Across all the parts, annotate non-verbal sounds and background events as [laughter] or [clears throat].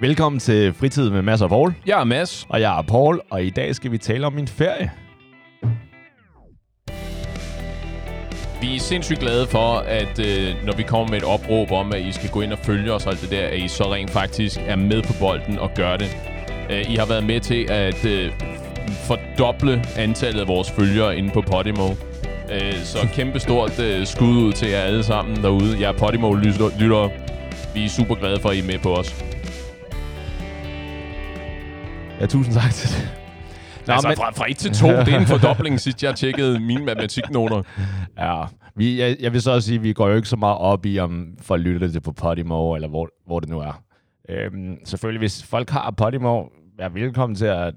Velkommen til Fritid med Mads og Paul. Jeg er Mads. Og jeg er Paul, og i dag skal vi tale om min ferie. Vi er sindssygt glade for, at øh, når vi kommer med et opråb om, at I skal gå ind og følge os og alt det der, at I så rent faktisk er med på bolden og gør det. Øh, I har været med til at øh, fordoble antallet af vores følgere inde på Podimo. Øh, så kæmpe stort øh, skud ud til jer alle sammen derude. Jeg er Podimo-lyttere. Vi er super glade for, at I er med på os. Ja, tusind tak til det. Nå, altså men... fra, fra 1 til 2, det er en fordobling, sidst jeg tjekkede mine matematiknoter. Ja, vi, jeg, jeg vil så også sige, at vi går jo ikke så meget op i, om folk lytter det på Podimo, eller hvor, hvor det nu er. Øhm, selvfølgelig, hvis folk har Podimo, er velkommen til at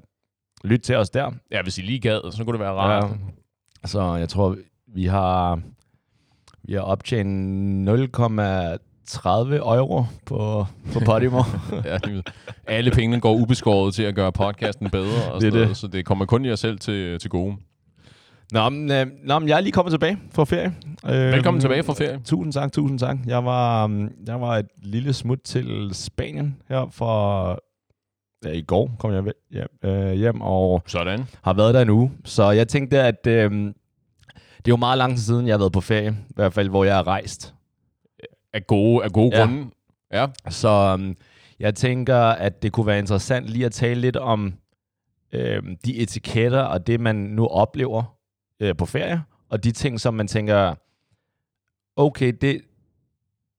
lytte til os der. Ja, hvis I lige gad, så kunne det være rart. Ja. Så jeg tror, vi har, vi har optjent 30 euro på, på Podimo. [laughs] ja, alle pengene går ubeskåret til at gøre podcasten bedre, og det er det. så det kommer kun jer selv til, til gode. Nå, men, øh, nå, men jeg er lige kommet tilbage fra ferie. Velkommen øh, tilbage fra ferie. Tusind tak, tusind tak. Jeg var, um, jeg var et lille smut til Spanien her for... Ja, i går kom jeg hjem, øh, hjem og Sådan. har været der en uge. Så jeg tænkte, at øh, det er jo meget lang tid siden, jeg har været på ferie. I hvert fald, hvor jeg har rejst af gode, af gode ja. grunde. Ja. Så um, jeg tænker, at det kunne være interessant lige at tale lidt om øhm, de etiketter og det, man nu oplever øh, på ferie, og de ting, som man tænker, okay, det,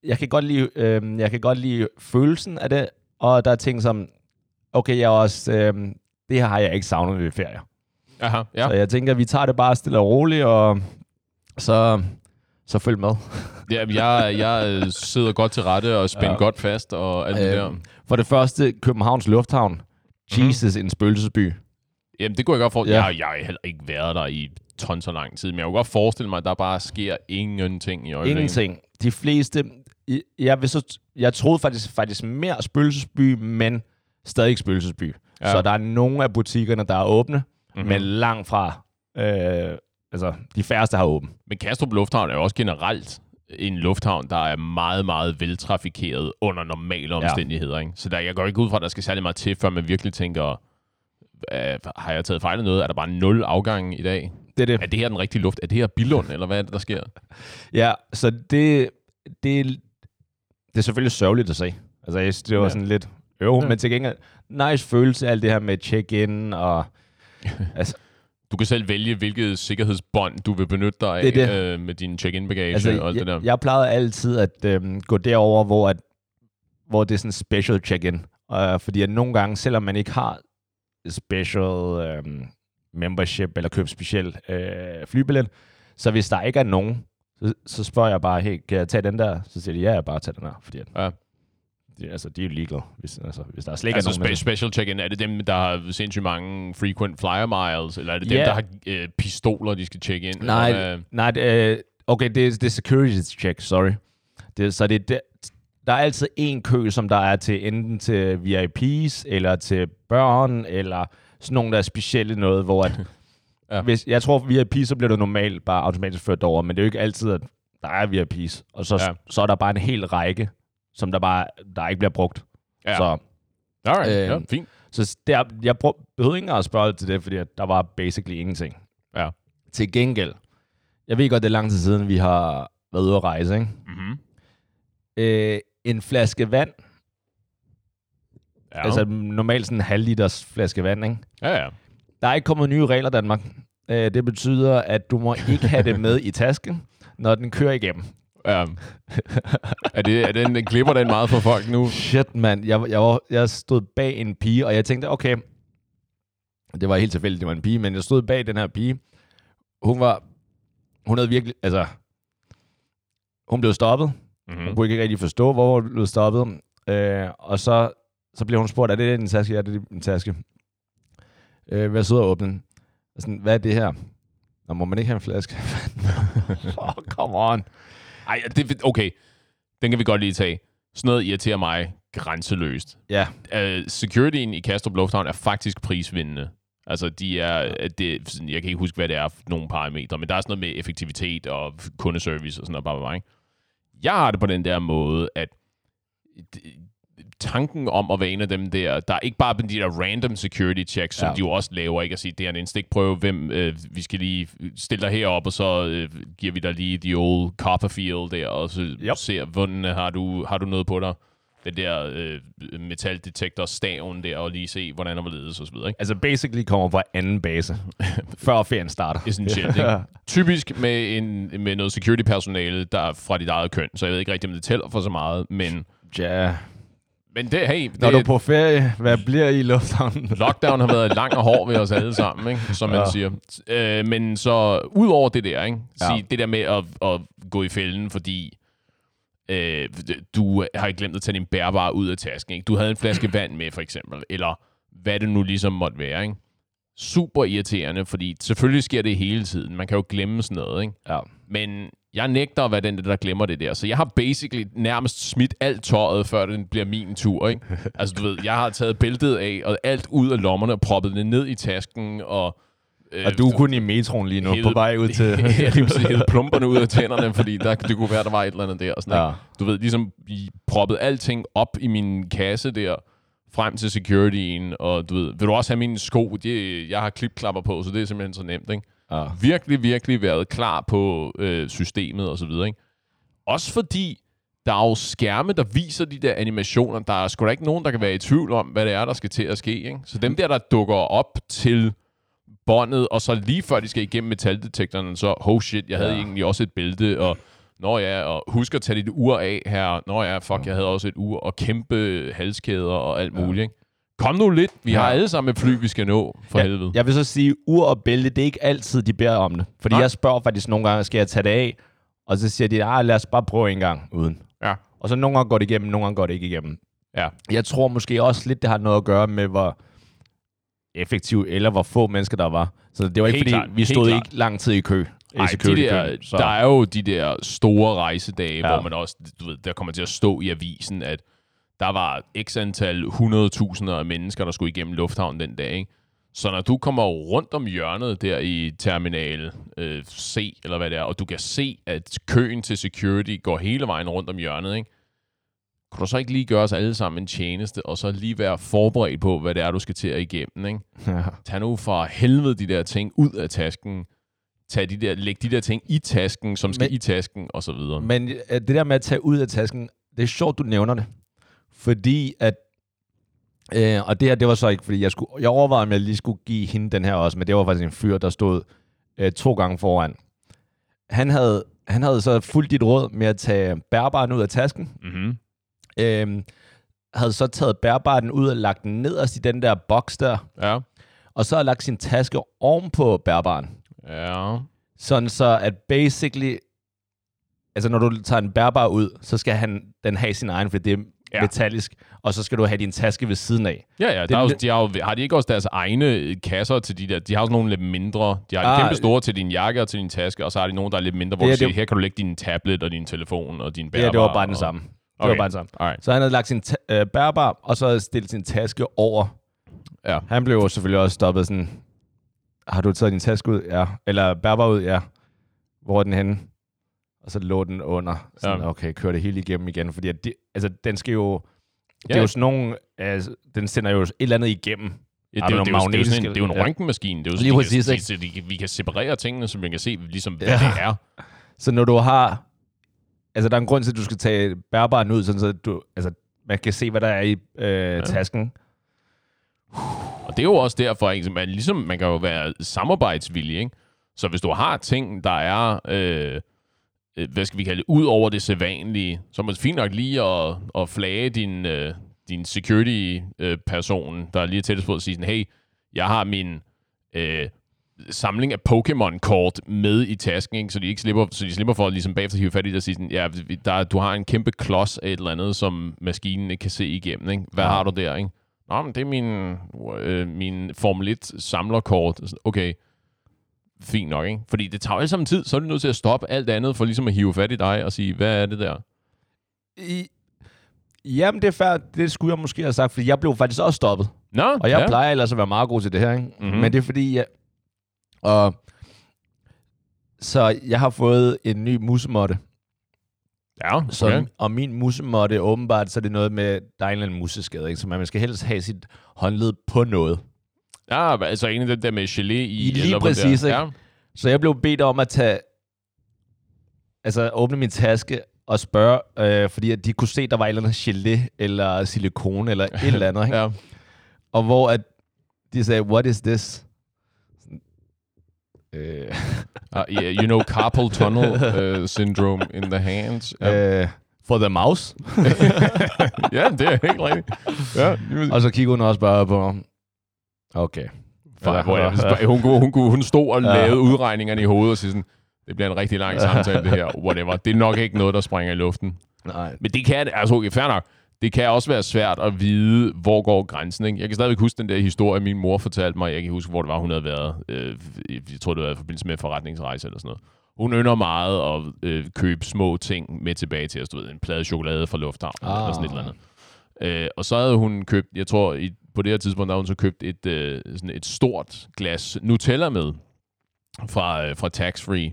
jeg kan godt lide, øh, jeg kan godt lide følelsen af det, og der er ting som, okay, jeg også, øh, det her har jeg ikke savnet ved ferie. Aha, ja. Så jeg tænker, vi tager det bare stille og roligt, og så så følg med. ja, jeg, jeg øh, sidder godt til rette og spænder ja. godt fast og alt øh, det der. For det første, Københavns Lufthavn. Mhm. Jesus, mm. en spøgelsesby. Jamen, det kunne jeg godt forestille ja. jeg, jeg har heller ikke været der i tons så lang tid, men jeg kunne godt forestille mig, at der bare sker ingenting i øjeblikket. Ingenting. De fleste... Jeg, vil så, jeg troede faktisk, faktisk mere spøgelsesby, men stadig ikke spøgelsesby. Ja. Så der er nogle af butikkerne, der er åbne, mm-hmm. men langt fra øh, Altså, de færreste har åben. Men Kastrup Lufthavn er jo også generelt en lufthavn, der er meget, meget veltrafikeret under normale omstændigheder. Ja. Ikke? Så der, jeg går ikke ud fra, at der skal særlig meget til, før man virkelig tænker, har jeg taget fejl af noget? Er der bare nul afgang i dag? Det er det. Er det her den rigtige luft? Er det her Billund, eller hvad er det, der sker? [laughs] Ja, så det, det, det er selvfølgelig sørgeligt at se. Altså, det var ja. sådan lidt øv, ja. men til gengæld, nice følelse, alt det her med check-in og... [laughs] altså, du kan selv vælge, hvilket sikkerhedsbånd du vil benytte dig af det det. Øh, med din check-in-bagage altså, og alt jeg, det der. Jeg plejede altid at øh, gå derover, hvor, at, hvor det er sådan special check-in. Uh, fordi at nogle gange, selvom man ikke har special øh, membership eller købt speciel øh, flybillet, så hvis der ikke er nogen, så, så spørger jeg bare, hey, kan jeg tage den der? Så siger de, ja, jeg bare tage den der. Fordi at, ja de, altså, de er jo ligeglade, hvis, altså, hvis der er slet ikke altså, nogen... Spe- special check-in, er det dem, der har sindssygt mange frequent flyer miles, eller er det dem, yeah. der har øh, pistoler, de skal tjekke ind? Nej, eller, nej det, øh, okay, det er, det er security check, sorry. Det, så det, det, der er altid en kø, som der er til enten til VIP's, eller til børn, eller sådan nogle, der er specielle noget, hvor at, [laughs] ja. hvis, jeg tror, VIP, så bliver det normalt bare automatisk ført over, men det er jo ikke altid, at der er VIP's, og så, ja. så er der bare en hel række som der bare der ikke bliver brugt. Ja. Så, Alright, øh, ja, fint. Så der, jeg brug, behøvede ikke at spørge til det, fordi der var basically ingenting. Ja. Til gengæld, jeg ved godt, det er lang tid siden, vi har været ude at rejse, ikke? Mm-hmm. Øh, en flaske vand, ja. altså normalt sådan en halv liters flaske vand, ikke? Ja, ja. Der er ikke kommet nye regler i Danmark. Øh, det betyder, at du må ikke have det med i tasken, når den kører igennem. Ja. er, det, er den, klipper den meget for folk nu? Shit, mand. Jeg, jeg, var, jeg stod bag en pige, og jeg tænkte, okay, det var helt tilfældigt, det var en pige, men jeg stod bag den her pige. Hun var, hun havde virkelig, altså, hun blev stoppet. Mm-hmm. Hun kunne ikke rigtig forstå, hvor hun blev stoppet. Øh, og så, så blev hun spurgt, er det en taske? Ja, det er en taske. Øh, hvad sidder og åbne Sådan, hvad er det her? Nå, må man ikke have en flaske? [laughs] oh, come on. Ej, det, okay. Den kan vi godt lige tage. Sådan noget irriterer mig grænseløst. Ja. Uh, securityen i Kastrup Lufthavn er faktisk prisvindende. Altså, de er, det, jeg kan ikke huske, hvad det er for nogle parametre, men der er sådan noget med effektivitet og kundeservice og sådan noget. Bare, bare, ikke? Jeg har det på den der måde, at tanken om at være en af dem der, der er ikke bare de der random security checks, som Ja. de jo også laver, ikke at sige, det er en stikprøve, hvem, øh, vi skal lige stille dig herop, og så øh, giver vi dig lige the old Copperfield der, og så Yep. ser, hvordan har du, har du noget på dig? Den der øh, metaldetektor staven der, og lige se, hvordan der ledes og så videre, ikke? Altså basically kommer på anden base, [laughs] før ferien starter. Essentielt, ikke? [laughs] Typisk med, en, med noget security-personale, der er fra dit eget køn, så jeg ved ikke rigtig, om det tæller for så meget, men, ja. Men det, hey, det, Når du er på ferie, hvad bliver I i lufthavnen? [laughs] Lockdown har været lang og hård ved os alle sammen, ikke? som man Ja. siger. Øh, men så ud over det der, ikke? Sige, Ja. det der med at, at gå i fælden, fordi øh, du har ikke glemt at tage din bærbare ud af tasken. Ikke? Du havde en flaske [clears throat] vand med, for eksempel, eller hvad det nu ligesom måtte være. Ikke? Super irriterende, fordi selvfølgelig sker det hele tiden. Man kan jo glemme sådan noget. Ikke? Ja. Men jeg nægter at være den, der glemmer det der. Så jeg har basically nærmest smidt alt tøjet, før det bliver min tur. Ikke? [laughs] altså, du ved, jeg har taget bæltet af, og alt ud af lommerne, og proppet det ned i tasken, og... Øh, Og du er kun i metroen lige nu, Hele- på vej ud til... [laughs] hævet plumperne ud af tænderne, fordi der, det kunne være, der var et eller andet der. Og sådan, Ja. ja. Du ved, ligesom proppet alting op i min kasse der, frem til securityen, og du ved, vil du også have mine sko? De, jeg har klipklapper på, så det er simpelthen så nemt, ikke? Ja. virkelig, virkelig været klar på øh, systemet og så videre. Ikke? Også fordi, der er jo skærme, der viser de der animationer. Der er sgu da ikke nogen, der kan være i tvivl om, hvad det er, der skal til at ske. Ikke? Så dem der, der dukker op til båndet, og så lige før de skal igennem metaldetektoren, så, oh shit, jeg havde Ja. egentlig også et bælte, og Nå ja, og husk at tage dit ur af her. Nå ja, fuck, jeg havde også et ur, og kæmpe halskæder og alt muligt. Ikke? Kom nu lidt, vi har alle sammen et fly, vi skal nå, for Ja, helvede. Jeg vil så sige, ur og bælte, det er ikke altid, de beder om det. Fordi Nej. jeg spørger faktisk nogle gange, skal jeg tage det af? Og så siger de, ah, lad os bare prøve en gang uden. Ja. Og så nogle gange går det igennem, nogle gange går det ikke igennem. Ja. Jeg tror måske også lidt, det har noget at gøre med, hvor effektiv eller hvor få mennesker der var. Så det var ikke, Helt fordi klart, vi stod klart. ikke lang tid i kø. Nej, de der, så- der er jo de der store rejsedage, ja. hvor man også, du ved, der kommer til at stå i avisen, at der var x antal 100.000 af mennesker, der skulle igennem lufthavnen den dag. Ikke? Så når du kommer rundt om hjørnet der i terminal øh, C, eller hvad det er, og du kan se, at køen til security går hele vejen rundt om hjørnet, ikke? kunne du så ikke lige gøre os alle sammen en tjeneste, og så lige være forberedt på, hvad det er, du skal til at igennem, ikke? Ja. Tag nu for helvede de der ting ud af tasken. Tag de der, læg de der ting i tasken, som skal Men- Men, i tasken, og så videre. Men øh, det der med at tage ud af tasken, det er sjovt, du nævner det. Fordi at, øh, og det her, det var så ikke, fordi jeg, skulle, jeg overvejede, om jeg lige skulle give hende den her også, men det var faktisk en fyr, der stod øh, to gange foran. Han havde, han havde så fulgt dit råd med at tage bærbaren ud af tasken. Mm-hmm. Øh, havde så taget bærbaren ud og lagt den nederst i den der boks der, Ja. og så har lagt sin taske oven på bærbaren. Ja. Sådan så, at basically, altså når du tager en bærbar ud, så skal han, den have sin egen, for det ja. Ja. metallisk, og så skal du have din taske ved siden af. Ja, ja. Det- Der er jo, de har, jo, har de ikke også deres egne kasser til de der? De har også nogle lidt mindre. De har Ah, kæmpe store til din jakke og til din taske, og så har de nogle, der er lidt mindre, hvor Det du er siger, det- her kan du lægge din tablet og din telefon og din bærbar. her, det var bare den samme. Det Okay. var bare den samme. Alright. Så han havde lagt sin øh, bærbar, og så havde stillet sin taske over. Ja. Han blev jo selvfølgelig også stoppet sådan, har du taget din taske ud? Ja. Eller bærbar ud? Ja. Hvor er den henne? Og så lå den under. Sådan, Ja. okay, kør det hele igennem igen. Fordi at det, altså, den skal jo... Det er Ja. jo sådan nogle... Altså, den sender jo et eller andet igennem. Ja, det, er det, er jo- det, er jo sådan en- det er jo en ja. røntgenmaskine. Det er jo Lige så præcis, kan, så de, vi kan separere tingene, så man kan se, ligesom, hvad Ja. det er. Så når du har... Altså, der er en grund til, at du skal tage bærbaren ud, sådan så du, altså, man kan se, hvad der er i øh, ja. tasken. Og det er jo også derfor? Så man, ligesom, man kan jo være samarbejdsvillig, ikke? Så hvis du har ting, der er, øh, hvad skal vi kalde det, ud over det sædvanlige, så er det fint nok lige at, at flage din, øh, din security-person, der er lige tættest på at sige sådan, hey, jeg har min øh, samling af Pokémon-kort med i tasken, ikke? Så, de ikke slipper, så de slipper for at ligesom bagefter hive fat i det og sige sådan, ja, der, du har en kæmpe klods af et eller andet, som maskinen ikke kan se igennem, ikke? Hvad Ja. har du der, ikke? Nå, men det er min, øh, min Formel 1 samlerkort. Sådan, Okay, fint nok, ikke? Fordi det tager jo alle sammen tid, så er du nødt til at stoppe alt andet, for ligesom at hive fat i dig og sige, hvad er det der? I, jamen, det er fair. Det skulle jeg måske have sagt, fordi jeg blev faktisk også stoppet. Nå, Og jeg ja. plejer ellers at være meget god til det her, ikke? Mhm. Men det er fordi, jeg... Og, så jeg har fået en ny musemotte. Ja, okay. Så, og min musemåtte, åbenbart, så er det noget med, der er en eller anden museskade, ikke? så man skal helst have sit håndled på noget. Ja, altså en af den der med gelé i. I lige præcis, ikke? Ja. Så jeg blev bedt om at tage, altså åbne min taske og spørge, øh, fordi at de kunne se, der var et eller andet gelé, eller silikone, eller et eller andet. [laughs] Ikke? ja. Og hvor at de sagde, what is this? Øh, Uh, [laughs] yeah, you know carpal tunnel uh, syndrome in the hands. Ja, øh, for the mouse. [laughs] ja det er helt rigtigt. Ja, Og så kigger hun også bare på. Okay. Far, hvor jeg, hun, hun, kunne- hun stod og Ja. lavede udregningerne i hovedet og siger sådan, det bliver en rigtig lang samtale, det her. Whatever. Det er nok ikke noget, der springer i luften. Nej. Men det kan, altså okay, fair nok. Det kan også være svært at vide, hvor går grænsen. Ikke? Jeg kan stadigvæk huske den der historie, min mor fortalte mig. Jeg kan huske, hvor det var, hun havde været. Øh, jeg tror, det var i forbindelse med forretningsrejse eller sådan noget. Hun ynder meget at øh, købe små ting med tilbage til os. Du ved, en plade chokolade fra Lufthavn ah. eller sådan et eller andet. Øh, og så havde hun købt, jeg tror, i, på det her tidspunkt, der havde hun så købt et, øh, sådan et stort glas Nutella med fra, øh, fra Tax Free.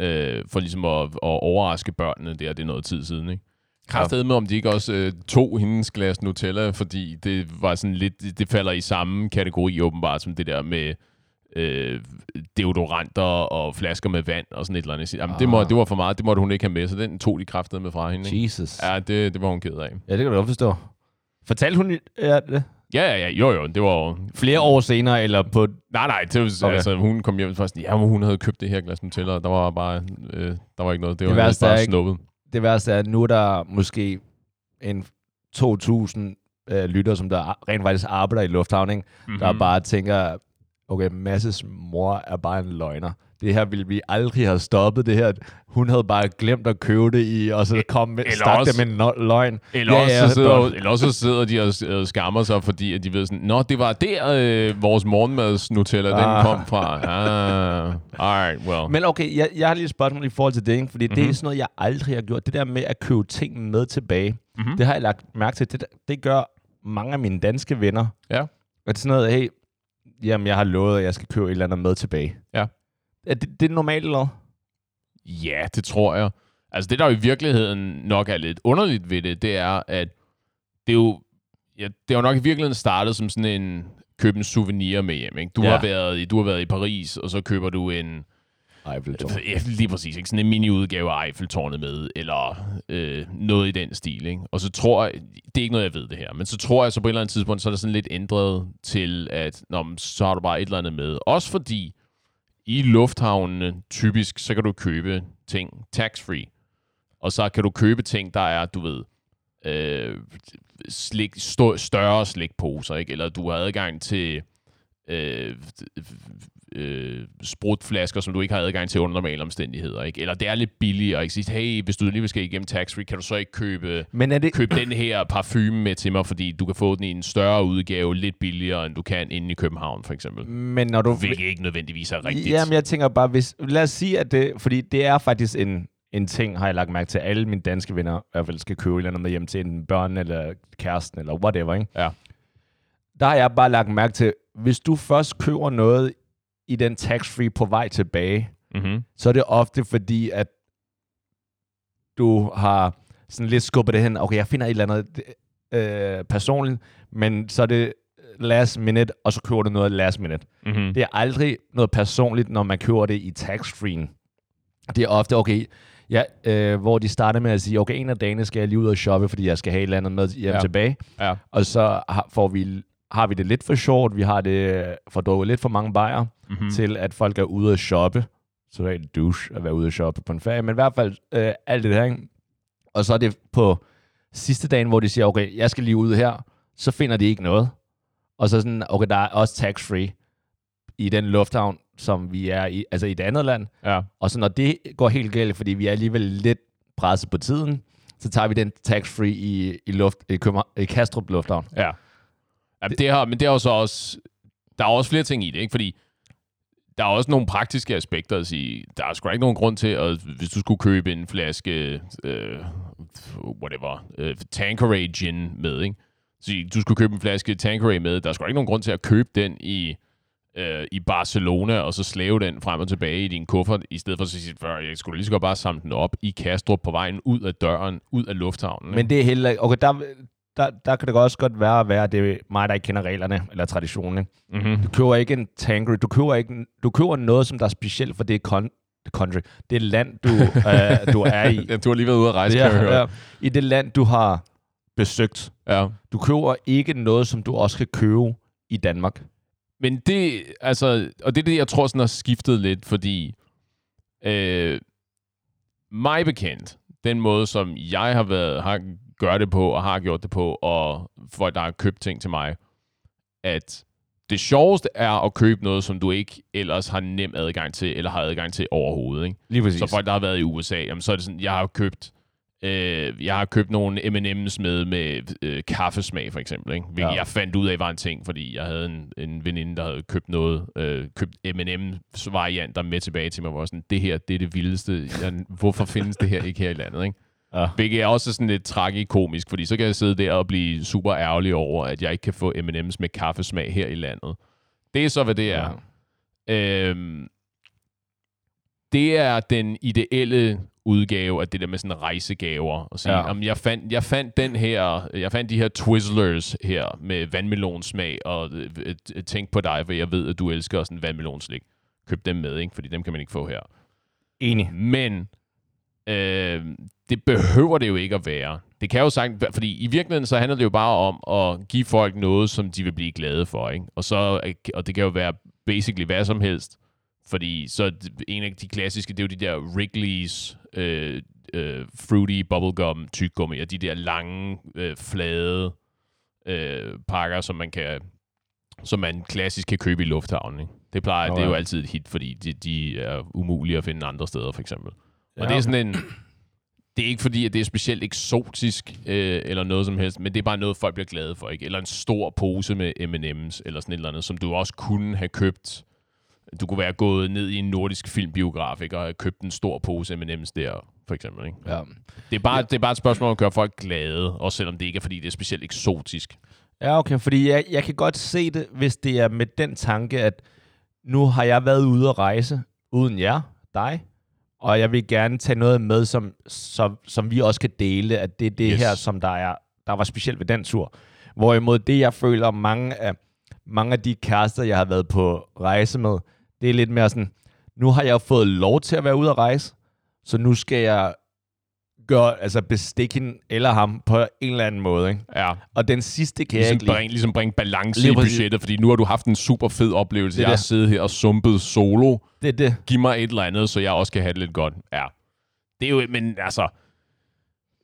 Øh, for ligesom at, at overraske børnene der, det er noget tid siden, ikke? Kraftedet med, om de ikke også øh, tog hendes glas Nutella, fordi det var sådan lidt, det- falder i samme kategori åbenbart, som det der med øh, deodoranter og flasker med vand og sådan et eller andet. Jamen, det, må, Ah. det var for meget, det måtte hun ikke have med, så den tog de kraftedet med fra hende. Ikke? Jesus. Ja, det, det var hun ked af. Ja, det kan du godt forstå. Fortalte hun ja, det? Ja, ja, ja, jo, jo, det var jo... Flere år senere, eller på... Nej, nej, det var, Okay. altså, hun kom hjem først, ja, men hun havde købt det her glas Nutella, og der var bare, øh, der var ikke noget, det var Det det værste bare ikke- snuppet. Det værste er, at nu er der måske en 2.000 øh, lytter, som der rent faktisk arbejder i lufthavn, ikke? Mm-hmm. der bare tænker, okay, Masses mor er bare en løgner. Det her ville vi aldrig have stoppet, det her. Hun havde bare glemt at købe det i, og så kom med, stak også- det med en løgn. Eller, Ja, også, ja, så sidder, eller også så sidder de og øh, skammer sig, fordi at de ved sådan, Nå, det var der, øh, vores morgenmads Nutella, den Ah. kom fra. Ah, alright, well. Men okay, jeg, jeg har lige et spørgsmål i forhold til det, ikke? fordi mm-hmm. det Mhm. er sådan noget, jeg aldrig har gjort. Det der med at købe ting med tilbage, Mhm. det har jeg lagt mærke til. Det, det gør mange af mine danske venner. Ja. At det er sådan noget, hey, jamen jeg har lovet, at jeg skal købe et eller andet med tilbage. Ja. Er det, det er normalt, eller? Ja, det tror jeg. Altså det, der jo i virkeligheden nok er lidt underligt ved det, det er, at det er jo, ja, det er jo nok i virkeligheden startet som sådan en købe en souvenir med hjem. Ikke? Du, Ja. har været i, du har været i Paris, og så køber du en, Eiffeltårn. Ja, lige præcis. Ikke? Sådan en mini-udgave af Eiffeltårnet med, eller øh, noget i den stil. Ikke? Og så tror jeg, det er ikke noget, jeg ved det her, men så tror jeg så på et eller andet tidspunkt, så er der sådan lidt ændret til, at nå, så har du bare et eller andet med. Også fordi i lufthavnene typisk, så kan du købe ting tax-free. Og så kan du købe ting, der er, du ved, øh, slik, stå, større slikposer, ikke? eller du har adgang til øh, øh, sprutflasker, som du ikke har adgang til under normale omstændigheder. Ikke? Eller det er lidt billigere. Ikke? Sige, hey, hvis du alligevel skal igennem tax-free, kan du så ikke købe, Men er det... købe den her parfume med til mig, fordi du kan få den i en større udgave, lidt billigere, end du kan inde i København, for eksempel. Men når du... Hvilket ikke nødvendigvis er rigtigt. Jamen, jeg tænker bare, hvis... Lad os sige, at det... Fordi det er faktisk en, en ting, har jeg lagt mærke til, alle mine danske venner i hvert fald skal købe et eller andet med hjem til enten børn eller kæresten eller whatever, ikke? Ja. Der har jeg bare lagt mærke til, hvis du først køber noget i den tax-free på vej tilbage, Mm-hmm. så er det ofte fordi, at du har sådan lidt skubbet det hen. Okay, jeg finder et eller andet øh, personligt, men så er det last minute, og så køber du noget last minute. Mm-hmm. Det er aldrig noget personligt, når man køber det i tax-free. Det er ofte, okay, ja, øh, hvor de starter med at sige, okay, en af dagene skal jeg lige ud og shoppe, fordi jeg skal have et eller andet med hjem Ja. tilbage. Ja. Og så har, får vi, har vi det lidt for short, vi har det for drukket lidt for mange bajer, Mm-hmm. mm. til at folk er ude og shoppe. Så er det en douche at være ude og shoppe på en ferie, men i hvert fald øh, alt det der, ikke? Og så er det på sidste dagen, hvor de siger, okay, jeg skal lige ud her, så finder de ikke noget. Og så sådan, okay, der er også tax-free i den lufthavn, som vi er i, altså i et andet land. Ja. Og så når det går helt galt, fordi vi er alligevel lidt presset på tiden, så tager vi den tax-free i, i, luft, i, København, i Kastrup Lufthavn. Ja. Ja det har, men det er jo så også... Der er også flere ting i det, ikke? Fordi der er også nogle praktiske aspekter at sige. Der er sgu ikke nogen grund til, at hvis du skulle købe en flaske, øh, whatever, øh, Tanqueray gin med, ikke? Så du skulle købe en flaske Tanqueray med. Der er sgu ikke nogen grund til at købe den i øh, i Barcelona, og så slæve den frem og tilbage i din kuffert, i stedet for at sige, "Før, jeg skulle lige så godt bare samle den op i Kastrup på vejen ud af døren, ud af lufthavnen. Men det er heller ikke... Okay, der, der, der kan det også godt være at være, at det er mig, der ikke kender reglerne eller traditionen. Mm-hmm. Du køber ikke en Tangri. Du køber, ikke, du køber noget, som der er specielt for det det country. Det land, du, øh, du er i. [laughs] Ja, du har lige været ude at rejse, ja, kan jeg ja, I det land, du har besøgt. Ja. Du køber ikke noget, som du også kan købe i Danmark. Men det, altså, og det er det, jeg tror sådan har skiftet lidt, fordi øh, mig bekendt, den måde, som jeg har været, har gør det på, og har gjort det på, og folk, der har købt ting til mig, at det sjoveste er at købe noget, som du ikke ellers har nem adgang til, eller har adgang til overhovedet. Ikke? Lige præcis. Så folk, der har været i USA, jamen, så er det sådan, jeg har købt Øh, jeg har købt nogle M&M's med med øh, kaffesmag, for eksempel. Ikke? Hvilket Ja. jeg fandt ud af var en ting, fordi jeg havde en, en veninde, der havde købt noget, øh, købt M&M's varianter med tilbage til mig, hvor sådan, det her, det er det vildeste. Jeg, hvorfor findes det her ikke her i landet? Ikke? Ja. Hvilket er også sådan lidt tragikomisk, fordi så kan jeg sidde der og blive super ærgerlig over, at jeg ikke kan få M&M's med kaffesmag her i landet. Det er så, hvad det er. Ja. Øhm, det er den ideelle udgave af det der med sådan rejsegaver. Og sige, Ja. jeg, fandt, jeg fandt den her, jeg fandt de her Twizzlers her med vandmelonsmag, og øh, øh, tænk på dig, for jeg ved, at du elsker sådan vandmelonslik. Køb dem med, ikke? fordi dem kan man ikke få her. Enig. Men øh, det behøver det jo ikke at være. Det kan jo sagt, fordi i virkeligheden så handler det jo bare om at give folk noget, som de vil blive glade for, ikke? Og, så, og det kan jo være basically hvad som helst. Fordi så en af de klassiske, det er jo de der Wrigley's øh, øh, Fruity Bubblegum tyggegummi, og de der lange, øh, flade øh, pakker, som man kan som man klassisk kan købe i lufthavnen. Ikke? Det plejer, Nå, det er jo ja. altid et hit, fordi de, de er umulige at finde andre steder, for eksempel. Og Ja, det er sådan en... Det er ikke fordi, at det er specielt eksotisk øh, eller noget som helst, men det er bare noget, folk bliver glade for, ikke? Eller en stor pose med M&M's eller sådan et eller andet, som du også kunne have købt. Du kunne være gået ned i en nordisk filmbiograf, ikke? Og have købt en stor pose M&M's der, for eksempel, ikke? Ja. Det er, bare, ja. det er bare et spørgsmål om at gøre folk glade, også selvom det ikke er, fordi det er specielt eksotisk. Ja, okay, fordi jeg, jeg kan godt se det, hvis det er med den tanke, at nu har jeg været ude at rejse uden jer, dig, og jeg vil gerne tage noget med, som, som, som vi også kan dele, at det er det Yes. her, som der, er, der var specielt ved den tur. Hvorimod det, jeg føler, mange af, mange af de kærester, jeg har været på rejse med, det er lidt mere sådan, nu har jeg fået lov til at være ude at rejse, så nu skal jeg gøre, altså bestikke hende eller ham på en eller anden måde. Ikke? Ja. Og den sidste kan jeg Ligesom ikke lide. bringe, ligesom bringe balance Lige i budgettet, fordi nu har du haft en super fed oplevelse. Det Jeg har det. siddet her og sumpet solo. Det er det. Giv mig et eller andet, så jeg også kan have det lidt godt. Ja. Det er jo, men altså,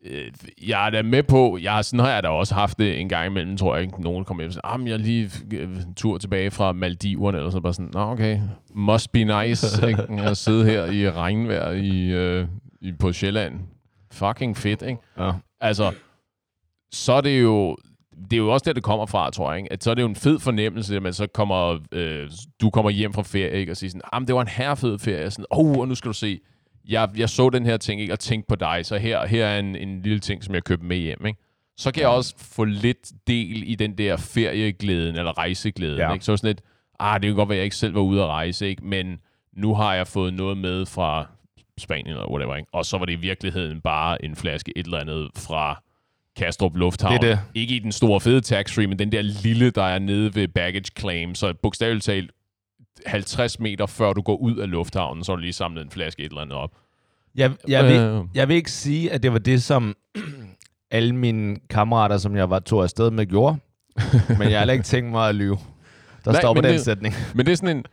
øh, jeg er da med på, jeg, sådan har jeg da også haft det en gang imellem, tror jeg ikke. Nogen kommer hjem og siger, ah, men jeg er lige øh, tur tilbage fra Maldiverne, eller så bare sådan, nå okay, must be nice, [laughs] ikke? at sidde her i regnvejr i, øh, i, på Sjælland. Fucking fedt, ikke? Ja. Altså, så er det jo... Det er jo også der, det kommer fra, tror jeg. Ikke? At så er det jo en fed fornemmelse, at man så kommer, øh, du kommer hjem fra ferie, ikke? og siger sådan, ah, det var en herrefed ferie. Sådan, oh, og nu skal du se, jeg, jeg så den her ting, ikke? og tænkte på dig, så her, her er en, en lille ting, som jeg købte med hjem. Ikke? Så kan jeg også få lidt del i den der ferieglæden, eller rejseglæden. Ja. Ikke? Så sådan lidt, ah, det kan godt være, at jeg ikke selv var ude at rejse, ikke? men nu har jeg fået noget med fra Spanien eller whatever, ikke? Og så var det i virkeligheden bare en flaske et eller andet fra Kastrup Lufthavn. Det det. Ikke i den store fede tax-free, men den der lille, der er nede ved baggage claim. Så bogstaveligt talt 50 meter før du går ud af lufthavnen, så har du lige samlet en flaske et eller andet op. Jeg, jeg, vil, Øh. jeg vil ikke sige, at det var det, som [clears throat] alle mine kammerater, som jeg var tog afsted med, gjorde. [laughs] men jeg har heller ikke tænkt mig at lyve. Der Nej, men den det- sætning. Men det er sådan en...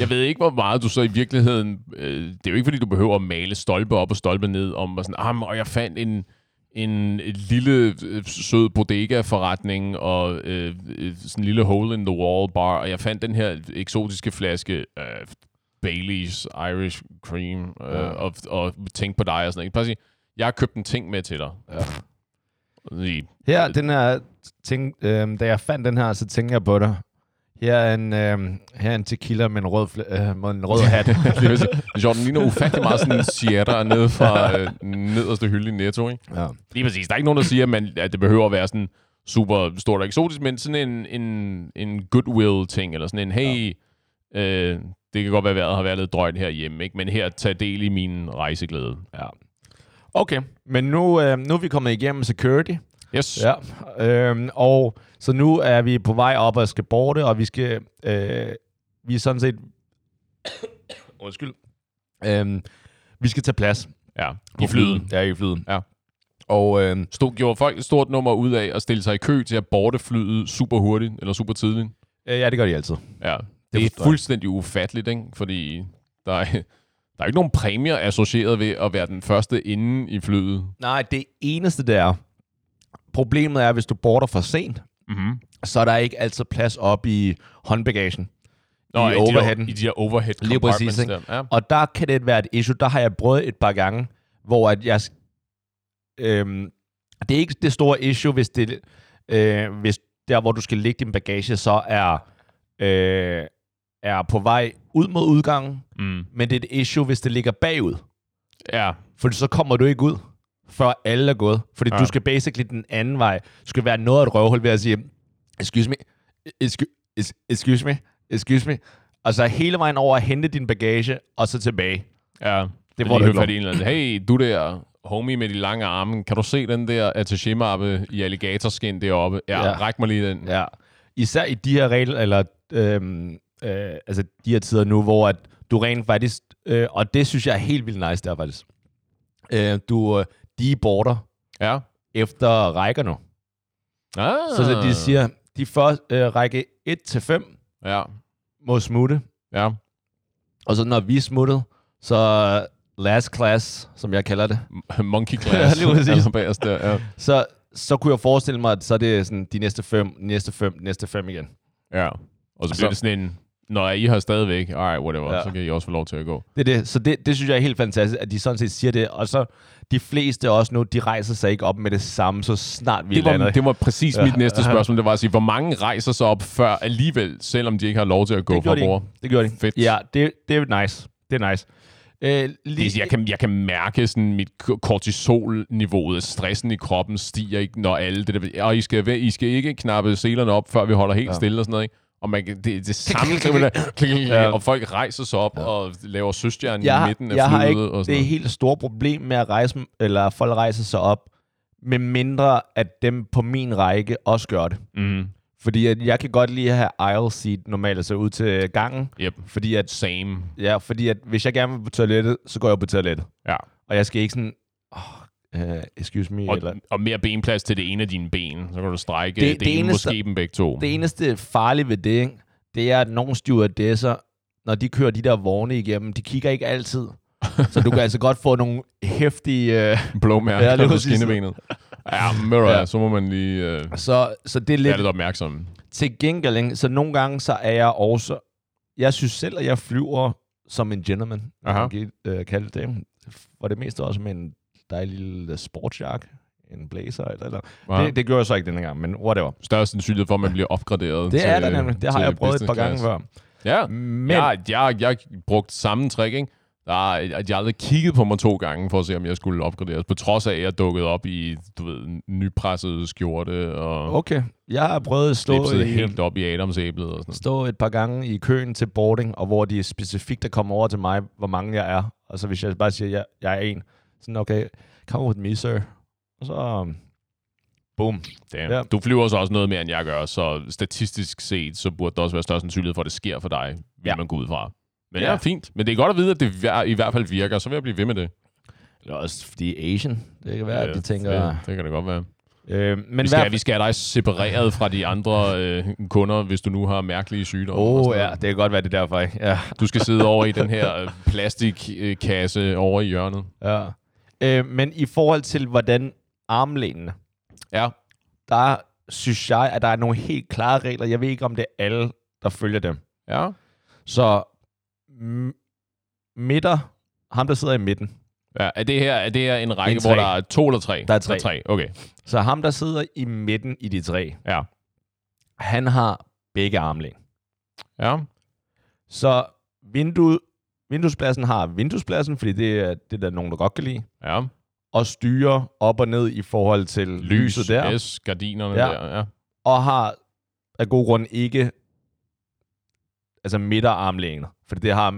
Jeg ved ikke, hvor meget du så i virkeligheden... Øh, det er jo ikke, fordi du behøver at male stolpe op og stolpe ned om, hvor sådan, ah, og jeg fandt en, en lille øh, sød bodega-forretning og øh, øh, sådan en lille hole-in-the-wall bar, og jeg fandt den her eksotiske flaske øh, Baileys Irish Cream øh, Ja. og, og tænkte på dig og sådan noget. Bare sige, jeg har købt en ting med til dig. Ja. Og Her, den her ting, øh, da jeg fandt den her, så tænkte jeg på dig. Her er en, øh, her er en tequila med en rød, øh, med en rød hat. [laughs] er den ligner ufattelig meget sådan en Sierra nede fra øh, nederste hylde i Netto, ikke? ja. Lige præcis. Der er ikke nogen, der siger, at, man, at det behøver at være sådan super stort og eksotisk, men sådan en, en, en goodwill-ting, eller sådan en, hey, Øh, det kan godt være, at vejret har været lidt drøjt herhjemme, ikke? men her tag del i min rejseglæde. Ja. Okay, men nu, øh, nu er vi kommet igennem security. Yes. Ja, øhm, og så nu er vi på vej op og skal borte, og vi skal, øh, vi er sådan set, [coughs] undskyld, øhm, vi skal tage plads ja. I flyet. Ja, i flyet. Ja. Og øhm, Stod, gjorde folk et stort nummer ud af at stille sig i kø til at borte flyet super hurtigt, eller super tidligt? øh, ja, det gør de altid. Ja, det, det er fuldstændig ufatteligt, ikke? fordi der er, [laughs] der er ikke nogen præmier associeret ved at være den første inde i flyet. Nej, det eneste der, problemet er, hvis du border for sent, Mm-hmm. så er der ikke altid plads op i håndbagagen. Nå, I i, overheaden. De I de der overhead Lige præcis, compartments ikke? der. Ja. Og der kan det være et issue. Der har jeg prøvet et par gange, hvor at jeg... Øhm, det er ikke det store issue, hvis det øh, hvis der, hvor du skal lægge din bagage, så er, øh, er på vej ud mod udgangen. Mm. Men det er et issue, hvis det ligger bagud. ja. For så kommer du ikke ud, før alle er gået. Fordi Ja. du skal basically den anden vej. Du skal være noget af et røvhul ved at sige, excuse me, excuse, excuse me, excuse me. Og så hele vejen over at hente din bagage, og så tilbage. Ja, Det ikke ikke fat i en eller anden. Hey, du der homie med de lange arme, kan du se den der attaché-mappe i alligatorskin deroppe? Ja, Ja. ræk mig lige den. Ja. Især i de her regler, eller øhm, øh, altså de her tider nu, hvor at du rent faktisk, øh, og det synes jeg er helt vildt nice der faktisk. Øh, du, øh, de border Ja. efter rækker nu. Ah. Så, så de siger, de første øh, række 1-5 Ja, må smutte, ja. og så når vi er smuttet, så last class, som jeg kalder det, Monkey class. [laughs] Lige præcis. altså bagerst der, ja. så, så kunne jeg forestille mig, at så er det sådan de næste fem, næste fem, næste fem igen. ja. Og så Så- bliver det sådan en, når I har stadigvæk, alright, whatever. Ja. så kan I også få lov til at gå. Det er det. Så det, det synes jeg er helt fantastisk, at de sådan set siger det. Og så de fleste også nu, de rejser sig ikke op med det samme, så snart vi Det var, lander. det var præcis mit [laughs] næste spørgsmål. Det var at sige, hvor mange rejser sig op før alligevel, selvom de ikke har lov til at gå det fra de bord? ikke. Det gjorde de. Fedt. Ja, det, det er nice. Det er nice. Øh, lige, Det, jeg, kan, jeg kan mærke sådan mit kortisolniveauet, stressen i kroppen stiger ikke, når alle det der, og I skal, I skal ikke knappe selerne op, før vi holder helt. Ja. stille og sådan noget, ikke? Og man, det, det samme, så Ja. og folk rejser sig op ja. og laver søstjern jeg, i midten af jeg har ikke og sådan det er helt store problem med at rejse, eller at folk rejser sig op, med mindre at dem på min række også gør det. Mm. Fordi at jeg kan godt lide at have aisle seat normalt, altså ud til gangen. Yep. Fordi at, Same. ja, fordi at hvis jeg gerne vil på toilettet, så går jeg på toilettet. Ja. Og jeg skal ikke sådan, oh, uh, excuse me, Og, eller... og mere benplads til det ene af dine ben. Så kan du strække Det- det, det, ene, eneste- måske dem begge to. Det eneste farlige ved det, ikke, det er, at nogle stewardesser, når de kører de der vogne igennem, de kigger ikke altid. så du kan altså godt få nogle hæftige... Øh, [laughs] Blå mærker Ja, ja, lige på skinnebenet. Ja, du Ja. så må man lige øh, så, så det er lidt lidt opmærksom. til gengæld. ikke? Så nogle gange, så er jeg også... Jeg synes selv, at jeg flyver som en gentleman. Aha. Kan øh, kalde det. For det meste også med en dejlig lille sportsjakke. En blazer eller eller. Ja. Det, det gjorde jeg så ikke denne gang, men whatever. Størst sandsynlighed for, at man bliver opgraderet Det til, er der nemlig. Det har jeg prøvet et par gange før. Ja, Men, jeg, jeg, jeg brugt samme trick, ikke? Der er, at jeg aldrig kigget på mig to gange, for at se, om jeg skulle opgraderes. På trods af, at jeg dukkede op i, du ved, nypresset skjorte og Okay, jeg har prøvet at stå, i, helt op i Adamsæblet og sådan stå et par gange i køen til boarding, og hvor de specifikt er kommet over til mig, hvor mange jeg er. Og så hvis jeg bare siger, at jeg, jeg er en, sådan okay, come with me, sir. Og så, um, boom. Damn. Ja. Du flyver så også noget mere, end jeg gør, så statistisk set, så burde der også være størst sandsynlighed for, at det sker for dig, vil ja. Ja. man gå ud fra. Men ja. Ja. ja, fint. Men det er godt at vide, at det i hvert fald virker, så vil jeg blive ved med det. Eller også fordi Asian. Det kan være, at de tænker... Det, det kan det godt være. Øh, men Vi skal, hvert vi skal have dig separeret fra de andre øh, kunder, hvis du nu har mærkelige sygdomme. Åh, oh, noget. ja, det kan godt være, det er derfor, ikke? Ja. Du skal sidde over i den her øh, plastikkasse over i hjørnet. ja. Øh, men i forhold til, hvordan armlænene, Ja. der synes jeg, at der er nogle helt klare regler. Jeg ved ikke, om det er alle, der følger dem. Ja. Så m- midter, ham der sidder i midten. ja. Er det her er det her en række, En hvor der er to eller tre? Der er tre. Der er tre. Okay. Så ham der sidder i midten i de tre, Ja. han har begge armlæn. Ja. Så vinduet, vinduespladsen har vinduespladsen, fordi det er det, der er nogen, der godt kan lide. Ja. Og styrer op og ned i forhold til Lys, lyset der. S, gardinerne Ja. der. Ja. Og har af god grund ikke altså midterarmlæner. For det har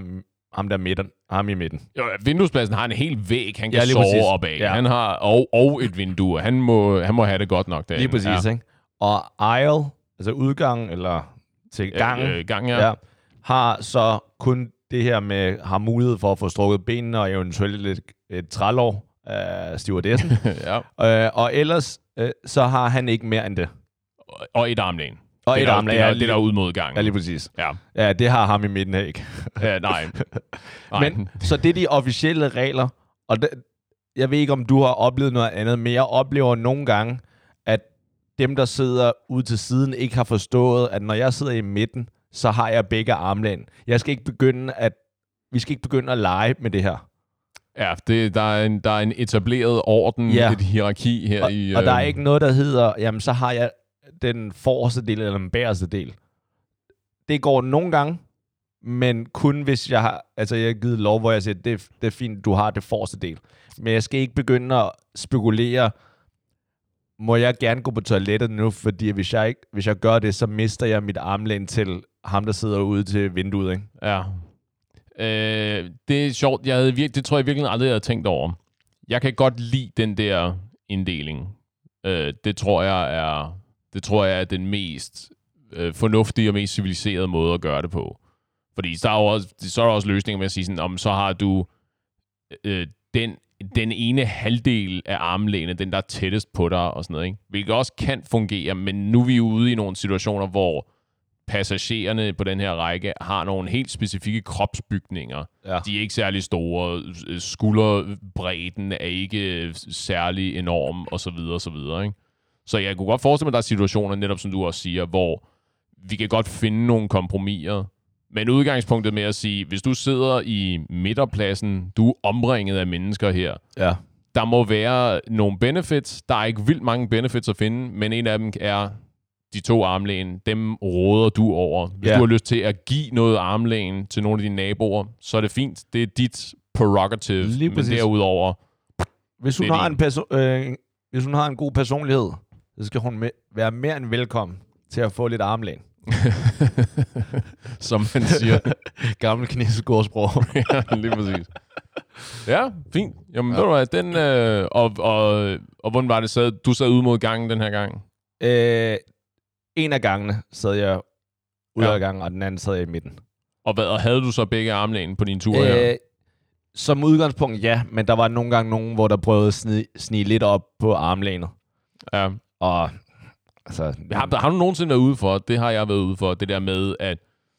ham, der midten, ham i midten. Jo, vinduespladsen har en hel væg, han kan Ja, sove præcis. op af. Ja. Han har, og, og et vindue. Han må, han må have det godt nok derinde. Lige præcis, ja. ikke? Og aisle, altså udgang, eller til gangen, Ja. Øh, gang, ja. ja, har så kun det her med, har mulighed for at få strukket benene og eventuelt lidt et trælår af stewardessen. [laughs] ja. øh, og ellers, øh, så har han ikke mere end det. Og- et armlæn. Og det et armlæn, Det, der, det der er ud mod gangen. Ja, lige præcis. Ja. Ja, det har ham i midten her ikke. ja, nej. [laughs] nej. Men, så det er de officielle regler, og det, jeg ved ikke, om du har oplevet noget andet, men jeg oplever nogle gange, at dem, der sidder ude til siden, ikke har forstået, at når jeg sidder i midten, så har jeg begge armlæn. Jeg skal ikke begynde at, vi skal ikke begynde at lege med det her. Ja, det, der, er en, der er en etableret orden, Ja. et hierarki her Og, i... og der er øh, ikke noget, der hedder, jamen så har jeg den forreste del eller den bagerste del. Det går nogle gange, men kun hvis jeg har, altså jeg har givet lov, hvor jeg siger, det, det er fint, du har det forreste del. Men jeg skal ikke begynde at spekulere, må jeg gerne gå på toilettet nu, fordi hvis jeg, ikke, hvis jeg gør det, så mister jeg mit armlæn til ham, der sidder ude til vinduet. Ikke? Ja. Øh, det er sjovt. Jeg havde virke, det tror jeg virkelig aldrig, jeg havde tænkt over. Jeg kan godt lide den der inddeling. Øh, det tror jeg er det tror jeg er den mest øh, fornuftige og mest civiliserede måde at gøre det på. Fordi der er jo også, så er der også løsninger med at sige sådan, om så har du øh, den, den ene halvdel af armlænet, den der er tættest på dig og sådan noget, ikke? Hvilket også kan fungere, men nu er vi ude i nogle situationer, hvor passagererne på den her række har nogle helt specifikke kropsbygninger. Ja. De er ikke særlig store. Skulderbredden er ikke særlig enorm, og så videre, og så videre. Ikke? Så jeg kunne godt forestille mig, at der er situationer, netop som du også siger, hvor vi kan godt finde nogle kompromiser. Men udgangspunktet med at sige, hvis du sidder i midterpladsen, du er omringet af mennesker her, Ja. der må være nogle benefits. Der er ikke vildt mange benefits at finde, men en af dem er de to armlæn. Dem råder du over. Hvis Ja. du har lyst til at give noget armlæn til nogle af dine naboer, så er det fint. Det er dit prerogative. Lige men derudover, Hvis hun, har en perso- øh, hvis hun har en god personlighed, så skal hun me- være mere end velkommen til at få lidt armlæn. [laughs] som man siger. [laughs] Gammel kinesisk ordsprog. [laughs] ja, lige præcis. Ja, fint. Jamen, ja. ved du hvad, den, øh, og, og, og hvordan var det? Sad, du sad ude mod gangen den her gang? øh, en af gangene sad jeg ude Ja. af gangen, og den anden sad jeg i midten. Og, hvad, og havde du så begge armlæn på din tur her? Øh, som udgangspunkt, ja, men der var nogle gange nogen, hvor der prøvede at snige, snige lidt op på armlænet. Ja. Og altså, Har, har du nogensinde været ude for, det har jeg været ude for, det der med, at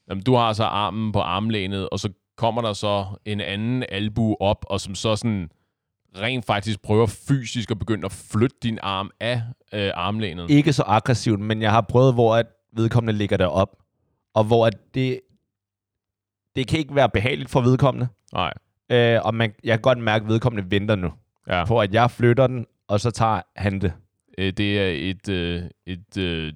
jamen, du har så armen på armlænet, og så kommer der så en anden albu op, og som så sådan rent faktisk prøver fysisk at begynde at flytte din arm af øh, armlænet. ikke så aggressivt, men jeg har prøvet, hvor at vedkommende ligger derop, og hvor at det, det kan ikke være behageligt for vedkommende. Nej. Øh, og man, jeg kan godt mærke, at vedkommende venter nu Ja. på, at jeg flytter den, og så tager han det. Øh, det er et, øh, et øh,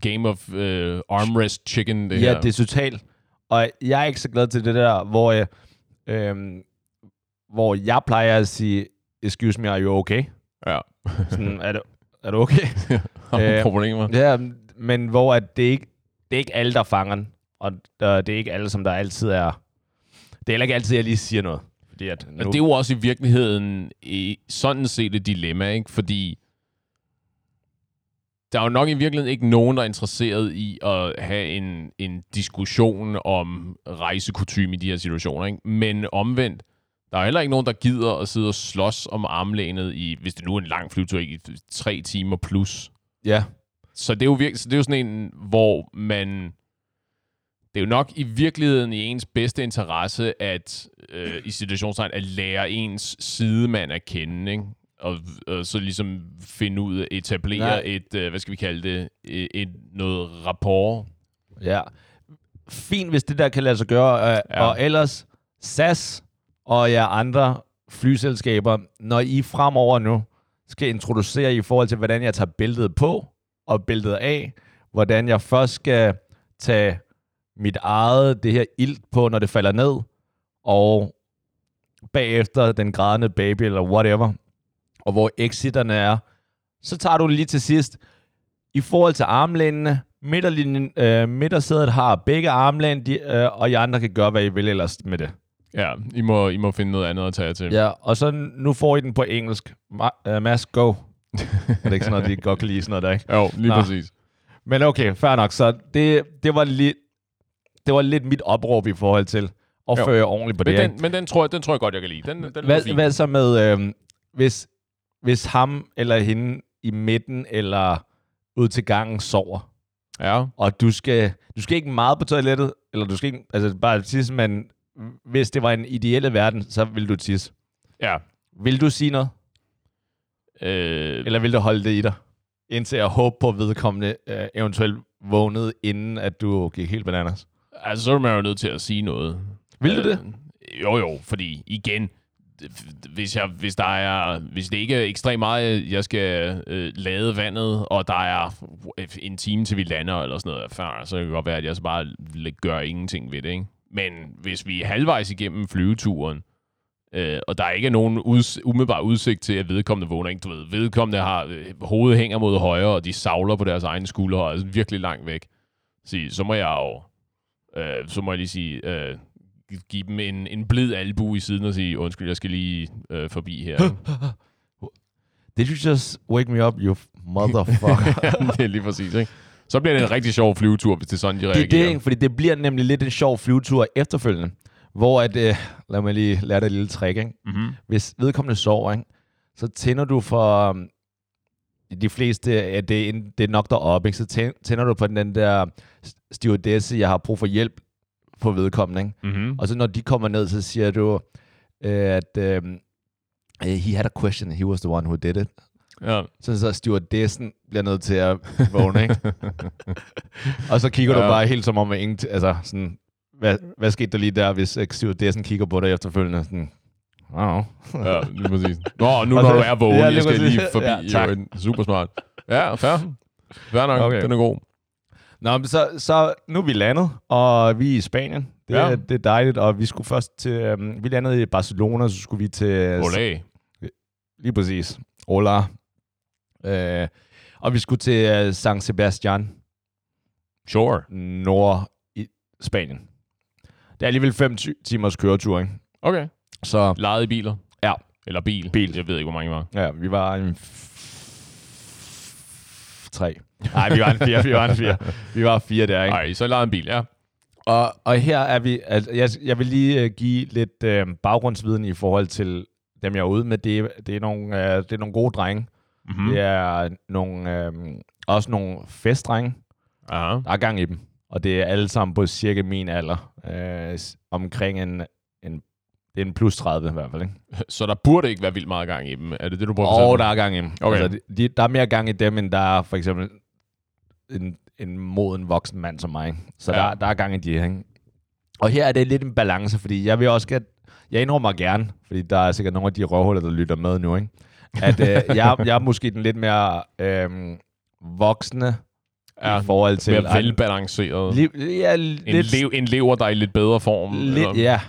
game of øh, armrest chicken, det ja, her. det er totalt. Og jeg er ikke så glad til det der, hvor jeg, øhm, hvor jeg plejer at sige, excuse me, are you okay? Ja. Sådan, er, du, er du okay? [laughs] Har du Øh, problemer? ja, men hvor at det ikke det er ikke alle, der fanger den. Og det er ikke alle, som der altid er... Det er heller ikke altid, jeg lige siger noget. Fordi at nu, Men det er jo også i virkeligheden i, sådan set et dilemma, ikke? Fordi der er jo nok i virkeligheden ikke nogen, der er interesseret i at have en, en diskussion om rejsekutyme i de her situationer. Ikke? Men omvendt, der er heller ikke nogen, der gider at sidde og slås om armlænet i, hvis det nu er en lang flyvetur, i tre timer plus. Ja, Så det er jo, virke, så det er jo sådan en, hvor man... Det er jo nok i virkeligheden i ens bedste interesse, at øh, i situationstegn, at lære ens sidemand at kende, ikke? Og, og så ligesom finde ud af, etablere Nej. et, øh, hvad skal vi kalde det, et, et noget rapport. ja. Fint, hvis det der kan lade sig gøre. Øh, Ja. Og ellers, SAS og jer andre flyselskaber, når I fremover nu skal introducere i forhold til, hvordan jeg tager billedet på og billedet af, hvordan jeg først skal tage mit eget, det her ilt på, når det falder ned, og bagefter den grædende baby, eller whatever, og hvor exiterne er, så tager du det lige til sidst. I forhold til armlænene, midterlinjen, øh, midtersædet har begge armlæn, de, øh, og I andre kan gøre, hvad I vil ellers med det. Ja, I må, I må finde noget andet at tage til. Ja, og så nu får I den på engelsk. Ma- uh, Mads, go. er det ikke sådan noget, de godt kan lide sådan noget der, ikke? Jo, lige Nå. præcis. Men okay, fair nok. Så det, det, var lidt, det var lidt mit opråb i forhold til at Jo. føre ordentligt på Men det. den, ikke? men den, tror jeg, den tror jeg godt, jeg kan lide. Den, den hvad, hvad så med, øh, hvis, hvis ham eller hende i midten eller ud til gangen sover, Ja. og du skal, du skal ikke meget på toilettet, eller du skal ikke, altså bare tisse, men hvis det var en ideelle verden, så vil du tisse. Ja. Vil du sige noget? Øh, Eller vil du holde det i dig? Indtil jeg håber på, at vedkommende øh, eventuelt vågnede, inden at du gik helt bananas. altså, så er man jo nødt til at sige noget. Vil du det? Øh, jo, jo, fordi igen, hvis, jeg, hvis, der er, hvis det ikke er ekstremt meget, jeg skal øh, lade vandet, og der er en time til vi lander, eller sådan noget, før, så kan det godt være, at jeg så bare gør ingenting ved det, ikke? Men hvis vi er halvvejs igennem flyveturen, øh, og der ikke er nogen uds- umiddelbar udsigt til, at vedkommende vågner, ikke? Du ved, vedkommende har øh, hovedet hænger mod højre, og de savler på deres egne skuldre, og er virkelig langt væk. Så, så må jeg jo, øh, så må jeg lige sige, øh, give dem en, en blid albu i siden og sige, undskyld, jeg skal lige øh, forbi her. [laughs] Did you just wake me up, you motherfucker? [laughs] Ja, det er lige præcis, ikke? Så bliver det en rigtig sjov flyvetur, hvis det er sådan, de det er reagerer. det, ikke? fordi det bliver nemlig lidt en sjov flyvetur efterfølgende. Hvor at, øh, lad mig lige lære dig et lille trick, ikke? Mm-hmm. Hvis vedkommende sover, ikke? så tænder du for um, de fleste, ja, det, er, det er nok deroppe, ikke? så tæ- tænder du på den der stewardesse, jeg har brug for hjælp på vedkommende. Ikke? Mm-hmm. Og så når de kommer ned, så siger du, øh, at øh, he had a question, he was the one who did it. Ja. Sådan så stewardessen bliver nødt til at vågne, ikke? [laughs] og så kigger ja. du bare helt som om, at ingen, altså sådan, hvad, hvad skete der lige der, hvis øh, stewardessen kigger på dig efterfølgende? Sådan, oh. ja, lige præcis. Nå, [laughs] nu Og når så- du er vågen, Ja, jeg skal lige forbi. Ja, tak. jo, super smart. Ja, fair. Fair nok, okay. den er god. Nå, men så, så nu er vi landet, og vi er i Spanien. Det, ja. Det er dejligt, og vi skulle først til, øhm, vi landede i Barcelona, så skulle vi til, Olé. lige præcis, Ola. Øh, og vi skulle til øh, San Sebastian, Sure. nord i Spanien. Det er alligevel fem ti- timers køretur, ikke? Okay. Så Lejede biler? Ja. Eller bil? Bil. Jeg ved ikke, hvor mange var. ja, vi var en tre. Nej, vi var en fire, vi var en fire. Vi var fire der, ikke? Nej, så lejede en bil, ja. Og, og her er vi, altså, jeg, jeg vil lige uh, give lidt uh, baggrundsviden i forhold til dem, jeg er ude med. Det, er- det, er, nogle, uh, det er nogle gode drenge. Mm-hmm. Mm. Det er nogle, uh, også nogle festdrenge. Aha. Der er gang i dem. Og det er alle sammen på cirka min alder. S- omkring en, en, det er en plus 30 i hvert fald. Ikke? [laughs] Så der burde ikke være vildt meget gang i dem. Er det det, du prøver at Og fortælle der er gang i dem. Okay. Altså, de, de, der er mere gang i dem, end der er for eksempel en, en moden voksen mand som mig. ikke? Så Ja. der, der er gang i de her. Ikke? Og her er det lidt en balance, fordi jeg vil også gerne, jeg indrømmer gerne, fordi der er sikkert nogle af de røvhuller, der lytter med nu, ikke? at øh, [laughs] jeg, jeg er måske den lidt mere øh, voksne Ja, i forhold til... mere velbalanceret. Li, ja, En, lidt, lev, en lever, der er i lidt bedre form. Lidt, eller- ja,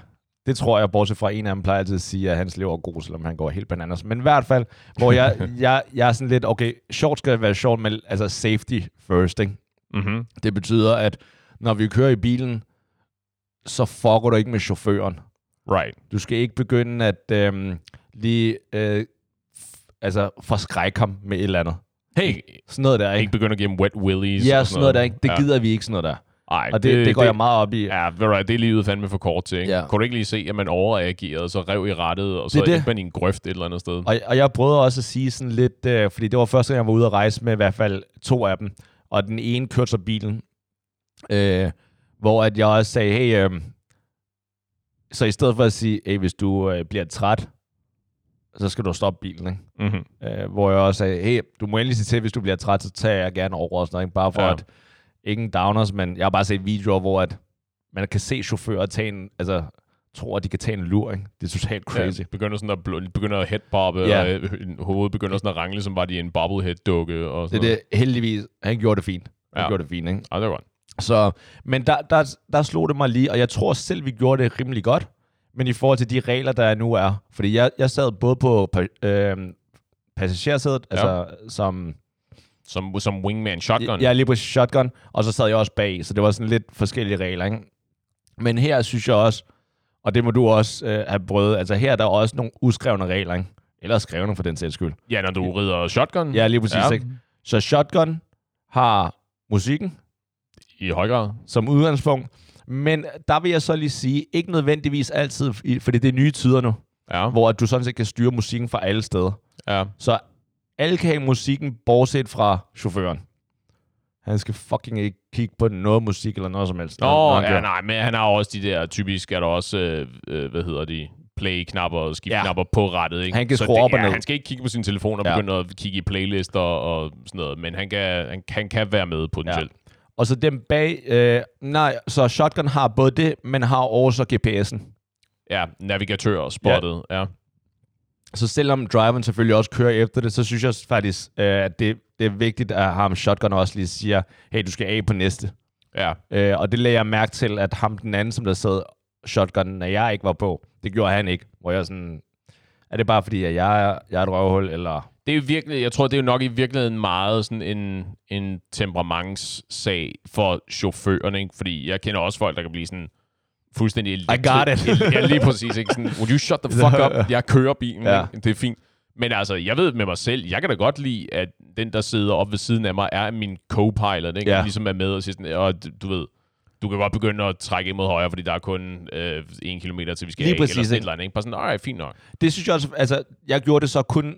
det tror jeg, bortset fra en af dem plejer altid at sige, at hans lever er god, selvom han går helt bananas. Men i hvert fald, hvor jeg, [laughs] jeg, jeg er sådan lidt, okay, short skal være short, men altså safety first, ikke? Mm-hmm. Det betyder, at når vi kører i bilen, så fucker du ikke med chaufføren. Right. Du skal ikke begynde at øhm, lige øh, altså forskrække ham med et eller andet. Hey, Sådan noget der, ikke ikke? begynde at give dem wet willies. Ja, sådan noget der, ikke? Det ja. gider vi ikke, sådan noget der. Ej, Og det, det, det går jeg meget op i. Ja, ved du det er livet fandme for kort til, ikke? Ja. Kunne du ikke lige se, at man overreagerede, så rev i rettet, og så Det det. man i en grøft et eller andet sted? Og, og jeg prøvede også at sige sådan lidt, øh, fordi det var første gang, jeg var ude at rejse med i hvert fald to af dem, og den ene kørte så bilen, øh, hvor at jeg også sagde, hey, øh, så i stedet for at sige, hey, hvis du øh, bliver træt, så skal du stoppe bilen, ikke? Mm-hmm. Øh, hvor jeg også sagde, hey, du må endelig sige til, hvis du bliver træt, så tager jeg gerne over og sådan noget, ikke? Bare for. Ja. at, ingen downers, men jeg har bare set videoer, hvor at man kan se chauffører tage en, altså, tror, at de kan tage en lur, ikke? Det er totalt crazy. Ja, begynder sådan at, bl- begynder at headbobbe, Ja. og øh, hovedet begynder sådan at rangle, som var de en bobblehead-dukke. Og Det sådan er det, heldigvis. Han gjorde det fint. Han Ja. gjorde det fint, ikke? Ja, det var godt. Så, men der, der, der slog det mig lige, og jeg tror selv, vi gjorde det rimelig godt, men i forhold til de regler, der nu er. Fordi jeg, jeg sad både på øh, passagersædet, Ja. altså som Som, som wingman shotgun. Ja, lige på shotgun, og så sad jeg også bag, så det var sådan lidt forskellige regler, ikke? Men her synes jeg også, og det må du også øh, have prøvet, altså her er der også nogle uskrevne regler, ikke? Eller skrevne for den sags skyld. ja når du rider shotgun. Ja, lige præcis, Ja. ikke? Så shotgun har musikken I høj grad. som udgangspunkt, men der vil jeg så lige sige, ikke nødvendigvis altid, fordi det er nye tider nu, Ja. hvor at du sådan set kan styre musikken fra alle steder. ja. Så alle kan musikken, bortset fra chaufføren. Han skal fucking ikke kigge på noget musik eller noget som helst. Nå, han ja, nej, men han har også de der, typisk er der også, øh, øh, hvad hedder de, play-knapper og skift-knapper på rettet. Ikke? Han kan Så skrue det, op og ja, ned. Han skal ikke kigge på sin telefon og Ja. begynde at kigge i playlister og sådan noget, men han kan, han, han kan være med potentielt. Og så dem bag... Øh, nej, så Shotgun har både det, men har også GPS'en. Ja, navigatør og spottet. Ja. ja. Så selvom driveren selvfølgelig også kører efter det, så synes jeg faktisk, øh, at det, det er vigtigt, at ham Shotgun også lige siger, hey, du skal af på næste. ja. Øh, og det lagde jeg mærke til, at ham den anden, som der sad Shotgun, når jeg ikke var på, det gjorde han ikke. Hvor jeg sådan, er det bare fordi, at jeg er, jeg er et røvhul, eller... Det er jo virkelig, jeg tror, det er jo nok i virkeligheden meget sådan en, en temperamentssag for chaufførerne, ikke? Fordi jeg kender også folk, der kan blive sådan fuldstændig... I got it. [laughs] ja, lige præcis. Ikke? Sådan, Would you shut the fuck up? [laughs] Jeg kører bilen. Ja. Ja. Det er fint. Men altså, jeg ved med mig selv, jeg kan da godt lide, at den, der sidder op ved siden af mig, er min co-pilot, ikke? Ja. Ligesom er med og siger sådan, og du ved, du kan godt begynde at trække ind mod højre, fordi der er kun øh, en kilometer til vi skal Lige af, præcis, eller sådan et ikke? eller andet, ikke? Bare sådan, alright, fint nok. Det synes jeg også, altså, jeg gjorde det så kun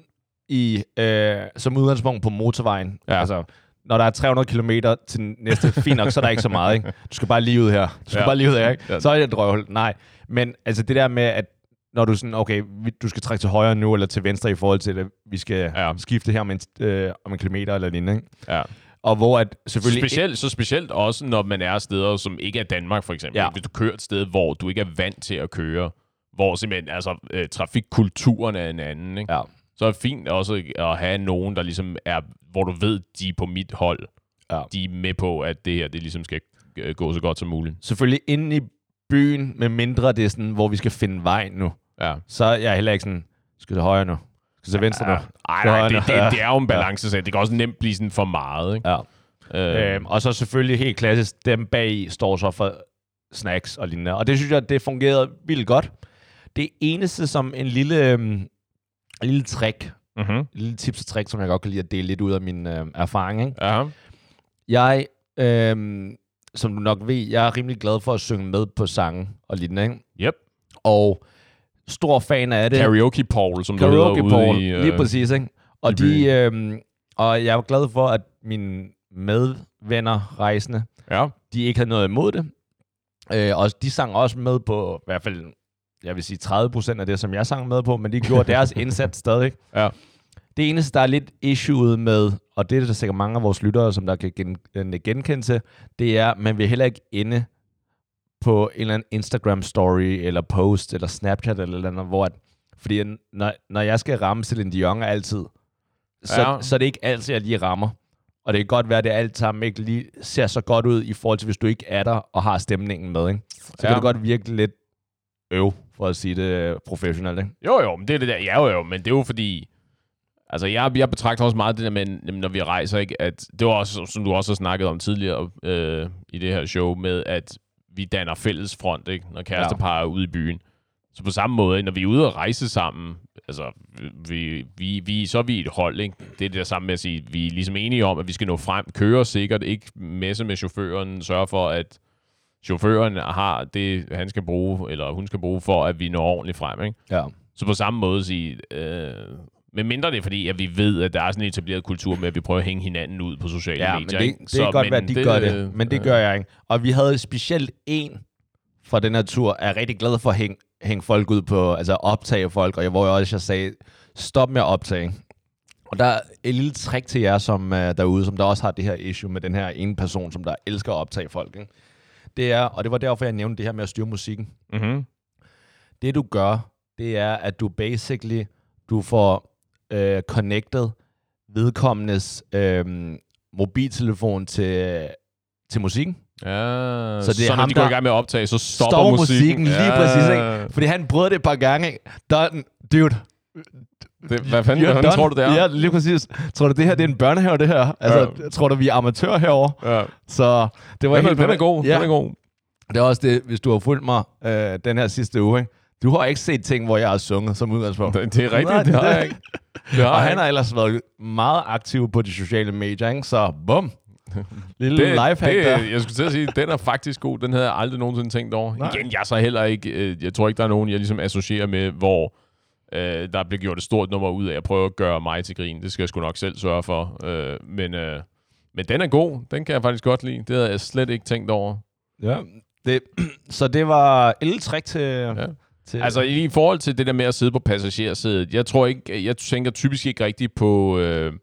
i, øh, som udgangspunkt på motorvejen. Ja. Altså, når der er 300 km til næste, fint nok, så er der ikke så meget, ikke? Du skal bare lige ud her. Du skal Ja. bare lige ud her, ikke? Ja. Så er det et røvhul. Nej, men altså det der med, at når du sådan, okay, du skal trække til højre nu, eller til venstre i forhold til, at vi skal Ja. skifte her om en, øh, om en kilometer eller lignende, ikke? Ja. Og hvor at selvfølgelig... Specielt, så specielt også, når man er steder, som ikke er Danmark, for eksempel. Ja. Hvis du kører et sted, hvor du ikke er vant til at køre, hvor simpelthen altså, øh, trafikkulturen er en anden, ikke? Ja. så er det fint også at have nogen, der ligesom er, hvor du ved, de er på mit hold. Ja. De er med på, at det her, det ligesom skal øh, gå så godt som muligt. Selvfølgelig inde i byen, med mindre det er sådan, hvor vi skal finde vej nu. Ja. Så er jeg heller ikke sådan, skal til højre nu? Skal til venstre nu? Ej, nej, det, det, det, er jo en balance, Det kan også nemt blive sådan for meget, ikke? Ja. Øh, Øhm, og så selvfølgelig helt klassisk, dem bag står så for snacks og lignende. Og det synes jeg, det fungerede vildt godt. Det eneste som en lille, øhm, en lille trick, mm-hmm. lille tips og trick, som jeg godt kan lide at dele lidt ud af min øh, erfaring. Ikke? Ja. Jeg, øhm, som du nok ved, jeg er rimelig glad for at synge med på sange og lignende. Ikke? Yep. Og stor fan af det. Karaoke Paul, som Karaoke du Paul, hedder ude i... øh, lige præcis, ikke? Og, de, øhm, og jeg er glad for, at mine medvenner, rejsende, Ja. de ikke havde noget imod det. Øh, og de sang også med på, i hvert fald, jeg vil sige 30 procent af det, som jeg sang med på, men de gjorde deres [laughs] indsats stadig. Ja. Det eneste, der er lidt issueet med, og det er der sikkert mange af vores lyttere, som der kan gen, øh, genkende til, det er, at man vil heller ikke inde på en eller anden Instagram-story, eller post, eller Snapchat, eller noget andet, hvor at, fordi når, når jeg skal ramme Celine Dion altid, så, Ja. så er det ikke altid, at jeg lige rammer. Og det kan godt være, at det alt sammen ikke lige ser så godt ud, i forhold til, hvis du ikke er der og har stemningen med. Ikke? Så. Ja. kan det godt virke lidt øv, for at sige det øh, professionelt. Ikke? Jo, jo, men det er det der. Ja, jo, jo, men det er jo fordi... Altså, jeg, jeg betragter også meget det der med, når vi rejser, ikke? At det var også, som du også har snakket om tidligere øh, i det her show, med at vi danner fælles front, ikke? Når kærestepar er ude i byen. Så på samme måde, når vi er ude og rejse sammen, altså, vi, vi, vi, så er vi et hold, ikke? Det er det der samme med at sige, vi er ligesom enige om, at vi skal nå frem, køre sikkert, ikke messe med chaufføren, sørge for, at chaufføren har det, han skal bruge, eller hun skal bruge, for at vi når ordentligt frem, ikke? Ja. Så på samme måde sige, øh, men mindre det er fordi, at vi ved, at der er sådan en etableret kultur med, at vi prøver at hænge hinanden ud på sociale Ja, men medier. det, ikke? det kan godt være, at de det, gør det, men det øh, gør jeg ikke. Og vi havde specielt en fra den her tur, er rigtig glad for at hænge, hænge folk ud på, altså optage folk, og jeg, hvor jeg også jeg sagde, stop med at optage. Og der er et lille trick til jer som uh, derude, som der også har det her issue med den her ene person, som der elsker at optage folk. Ikke? Det er, og det var derfor, jeg nævnte det her med at styre musikken. Mm-hmm. Det du gør, det er, at du basically, du får øh, connected vedkommendes øh, mobiltelefon til, til musikken. Ja, Så det er så når ham, de går i gang med at optage, så stopper, Stopper musikken. musikken, lige præcis, ikke? Fordi han prøvede det et par gange. ikke? Der, dude, Det, hvad fanden, You're hvad fanden tror du, det er? Ja, lige præcis. Tror du, det her det er en børnehave, det her? Altså, ja. tror du, vi er amatører herovre? Ja. Så det var Den, helt den er god. Ja. Den er god. Det er også det, hvis du har fulgt mig øh, den her sidste uge, ikke? Du har ikke set ting, hvor jeg har sunget som udgangspunkt. Det, det er rigtigt, Nej, det har det- jeg ikke. Det har Og han har ellers været meget aktiv på de sociale medier, ikke? Så bum! [laughs] Lille det, lifehack der. det, jeg skulle til at sige, den er faktisk god. Den havde jeg aldrig nogensinde tænkt over. Nej. Igen, jeg så heller ikke... Øh, jeg tror ikke, der er nogen, jeg ligesom associerer med, hvor øh, der bliver gjort et stort nummer ud af at prøve at gøre mig til grin. Det skal jeg sgu nok selv sørge for. Øh, men, øh, men den er god. Den kan jeg faktisk godt lide. Det havde jeg slet ikke tænkt over. Ja. Det, [clears throat] så det var el-træk til... Ja. til Altså i forhold til det der med at sidde på passagersædet, jeg tror ikke, jeg tænker typisk ikke rigtigt på, øh,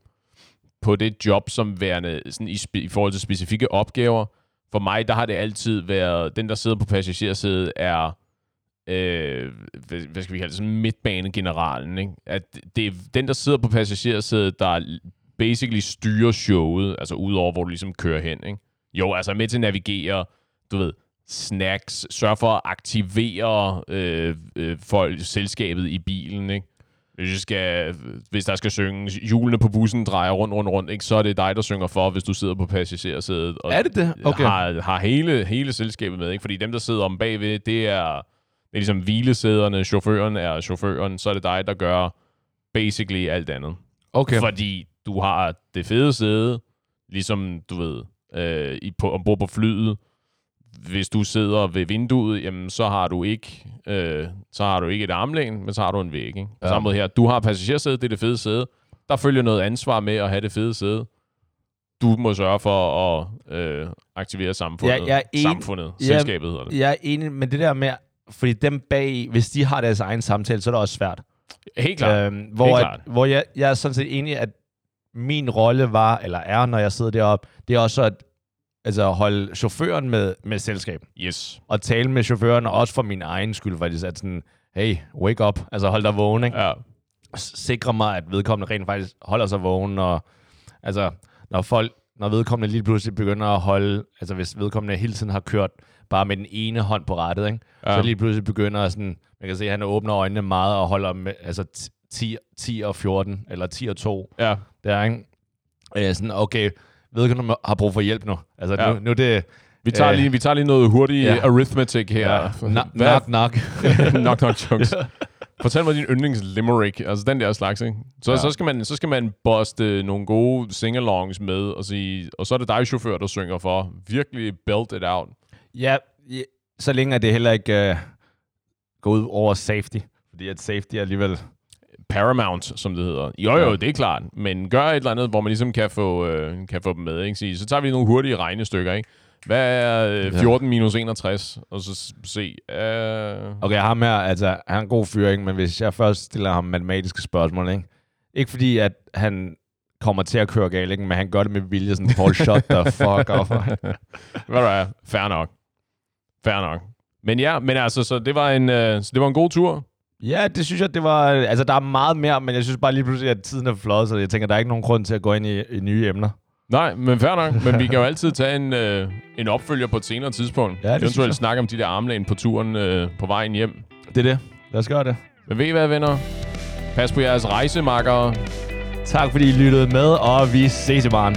på det job som værende sådan i, i forhold til specifikke opgaver. For mig, der har det altid været, den der sidder på passagersædet er, øh, hvad, hvad skal vi kalde det, sådan midtbanegeneralen. Ikke? At det er den, der sidder på passagersædet, der basically styrer showet, altså udover, hvor du ligesom kører hen. Ikke? Jo, altså med til at navigere, du ved, snacks, sørge for at aktivere øh, øh, folk, selskabet i bilen, ikke? Hvis, skal, hvis der skal synges, hjulene på bussen drejer rundt, rundt, rundt, ikke? så er det dig, der synger for, hvis du sidder på passagersædet. Og Er det det? Okay. har, har hele, hele selskabet med, ikke? Fordi dem, der sidder om bagved, det er, det er ligesom hvilesæderne, chaufføren er chaufføren, så er det dig, der gør basically alt andet. Okay. Fordi du har det fede sæde, ligesom du ved, øh, i, på, ombord på flyet. Hvis du sidder ved vinduet, jamen, så har du ikke øh, så har du ikke et armlæn, men så har du en væg. Ikke? På Ja. samme måde her. Du har passagersæde, det er det fede sæde. Der følger noget ansvar med at have det fede sæde. Du må sørge for at øh, aktivere samfundet. Ja, jeg er enig- samfundet. Ja, Selskabet hedder det. Jeg er enig med det der med, fordi dem bag, hvis de har deres egen samtale, så er det også svært. Helt klart. Øhm, hvor Helt at, klart. hvor jeg, jeg er sådan set enig, at min rolle var, eller er, når jeg sidder deroppe, det er også at altså, holde chaufføren med, med selskab. Yes. Og tale med chaufføren, og også for min egen skyld, faktisk at sådan, hey, wake up, altså hold dig vågen, ikke? Ja. Sikre mig, at vedkommende rent faktisk holder sig vågen, og altså, når folk, når vedkommende lige pludselig begynder at holde, altså hvis vedkommende hele tiden har kørt bare med den ene hånd på rettet, ikke? Ja. så lige pludselig begynder sådan, man kan se, at han åbner øjnene meget og holder med, altså t- 10, 10 og 14, eller 10 og 2, Ja. der, ikke? Øh, sådan, okay, vedkommende har brug for hjælp nu. Altså, Ja. nu, nu det... Vi tager, Øh, lige, vi tager lige noget hurtigt ja. ja. arithmetic her. Ja, knock, knock, knock. knock, knock jokes. Fortæl mig din yndlings limerick, altså den der slags, ikke? Så, Ja. ja. så, skal man, så skal man buste nogle gode singalongs med, og, sige, og så er det dig, chauffør, der synger for. Virkelig belt it out. Ja, ja, så længe det heller ikke uh, går ud over safety. Fordi at safety er alligevel... Paramount, som det hedder. Jo, jo, det er klart. Men gør et eller andet, hvor man ligesom kan få, øh, kan få dem med. Ikke? Så tager vi nogle hurtige regnestykker. Ikke? Hvad er øh, 14 minus 61? Og så se. Øh, Okay, ham her, altså, han er en god fyr, ikke? men hvis jeg først stiller ham matematiske spørgsmål, ikke? Ikke fordi, at han kommer til at køre galt, ikke? men han gør det med vilje, sådan, Paul, shut the fuck up. [laughs] Hvad der er? Fair nok. Fair nok. Men ja, men altså, så det var en, øh, så det var en god tur. Ja, det synes jeg, det var... Altså, der er meget mere, men jeg synes bare lige pludselig, at tiden er flot, så jeg tænker, der er ikke nogen grund til at gå ind i, i nye emner. Nej, men fair nok. Men vi kan jo altid tage en, øh, en opfølger på et senere tidspunkt. Ja, det. Eventuelt snakke om de der armlæn på turen øh, på vejen hjem. Det er det. Lad os gøre det. Men ved I hvad, venner? Pas på jeres rejsemakkere. Tak fordi I lyttede med, og vi ses i morgen.